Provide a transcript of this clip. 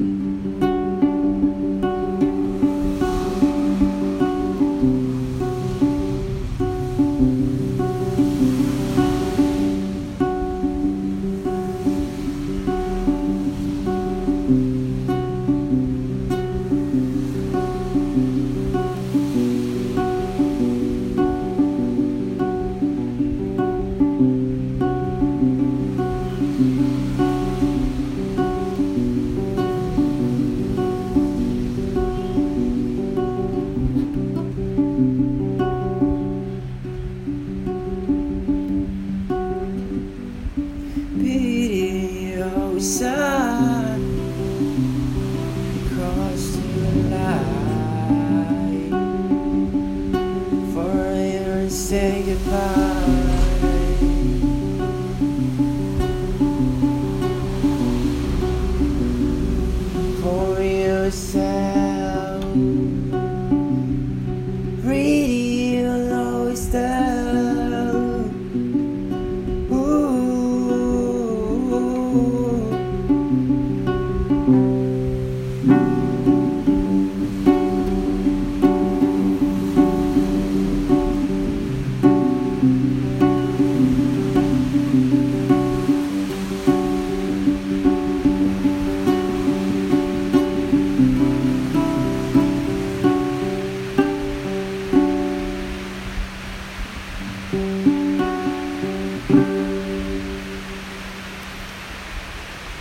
Mm-hmm. me you for you to say goodbye. For yourself.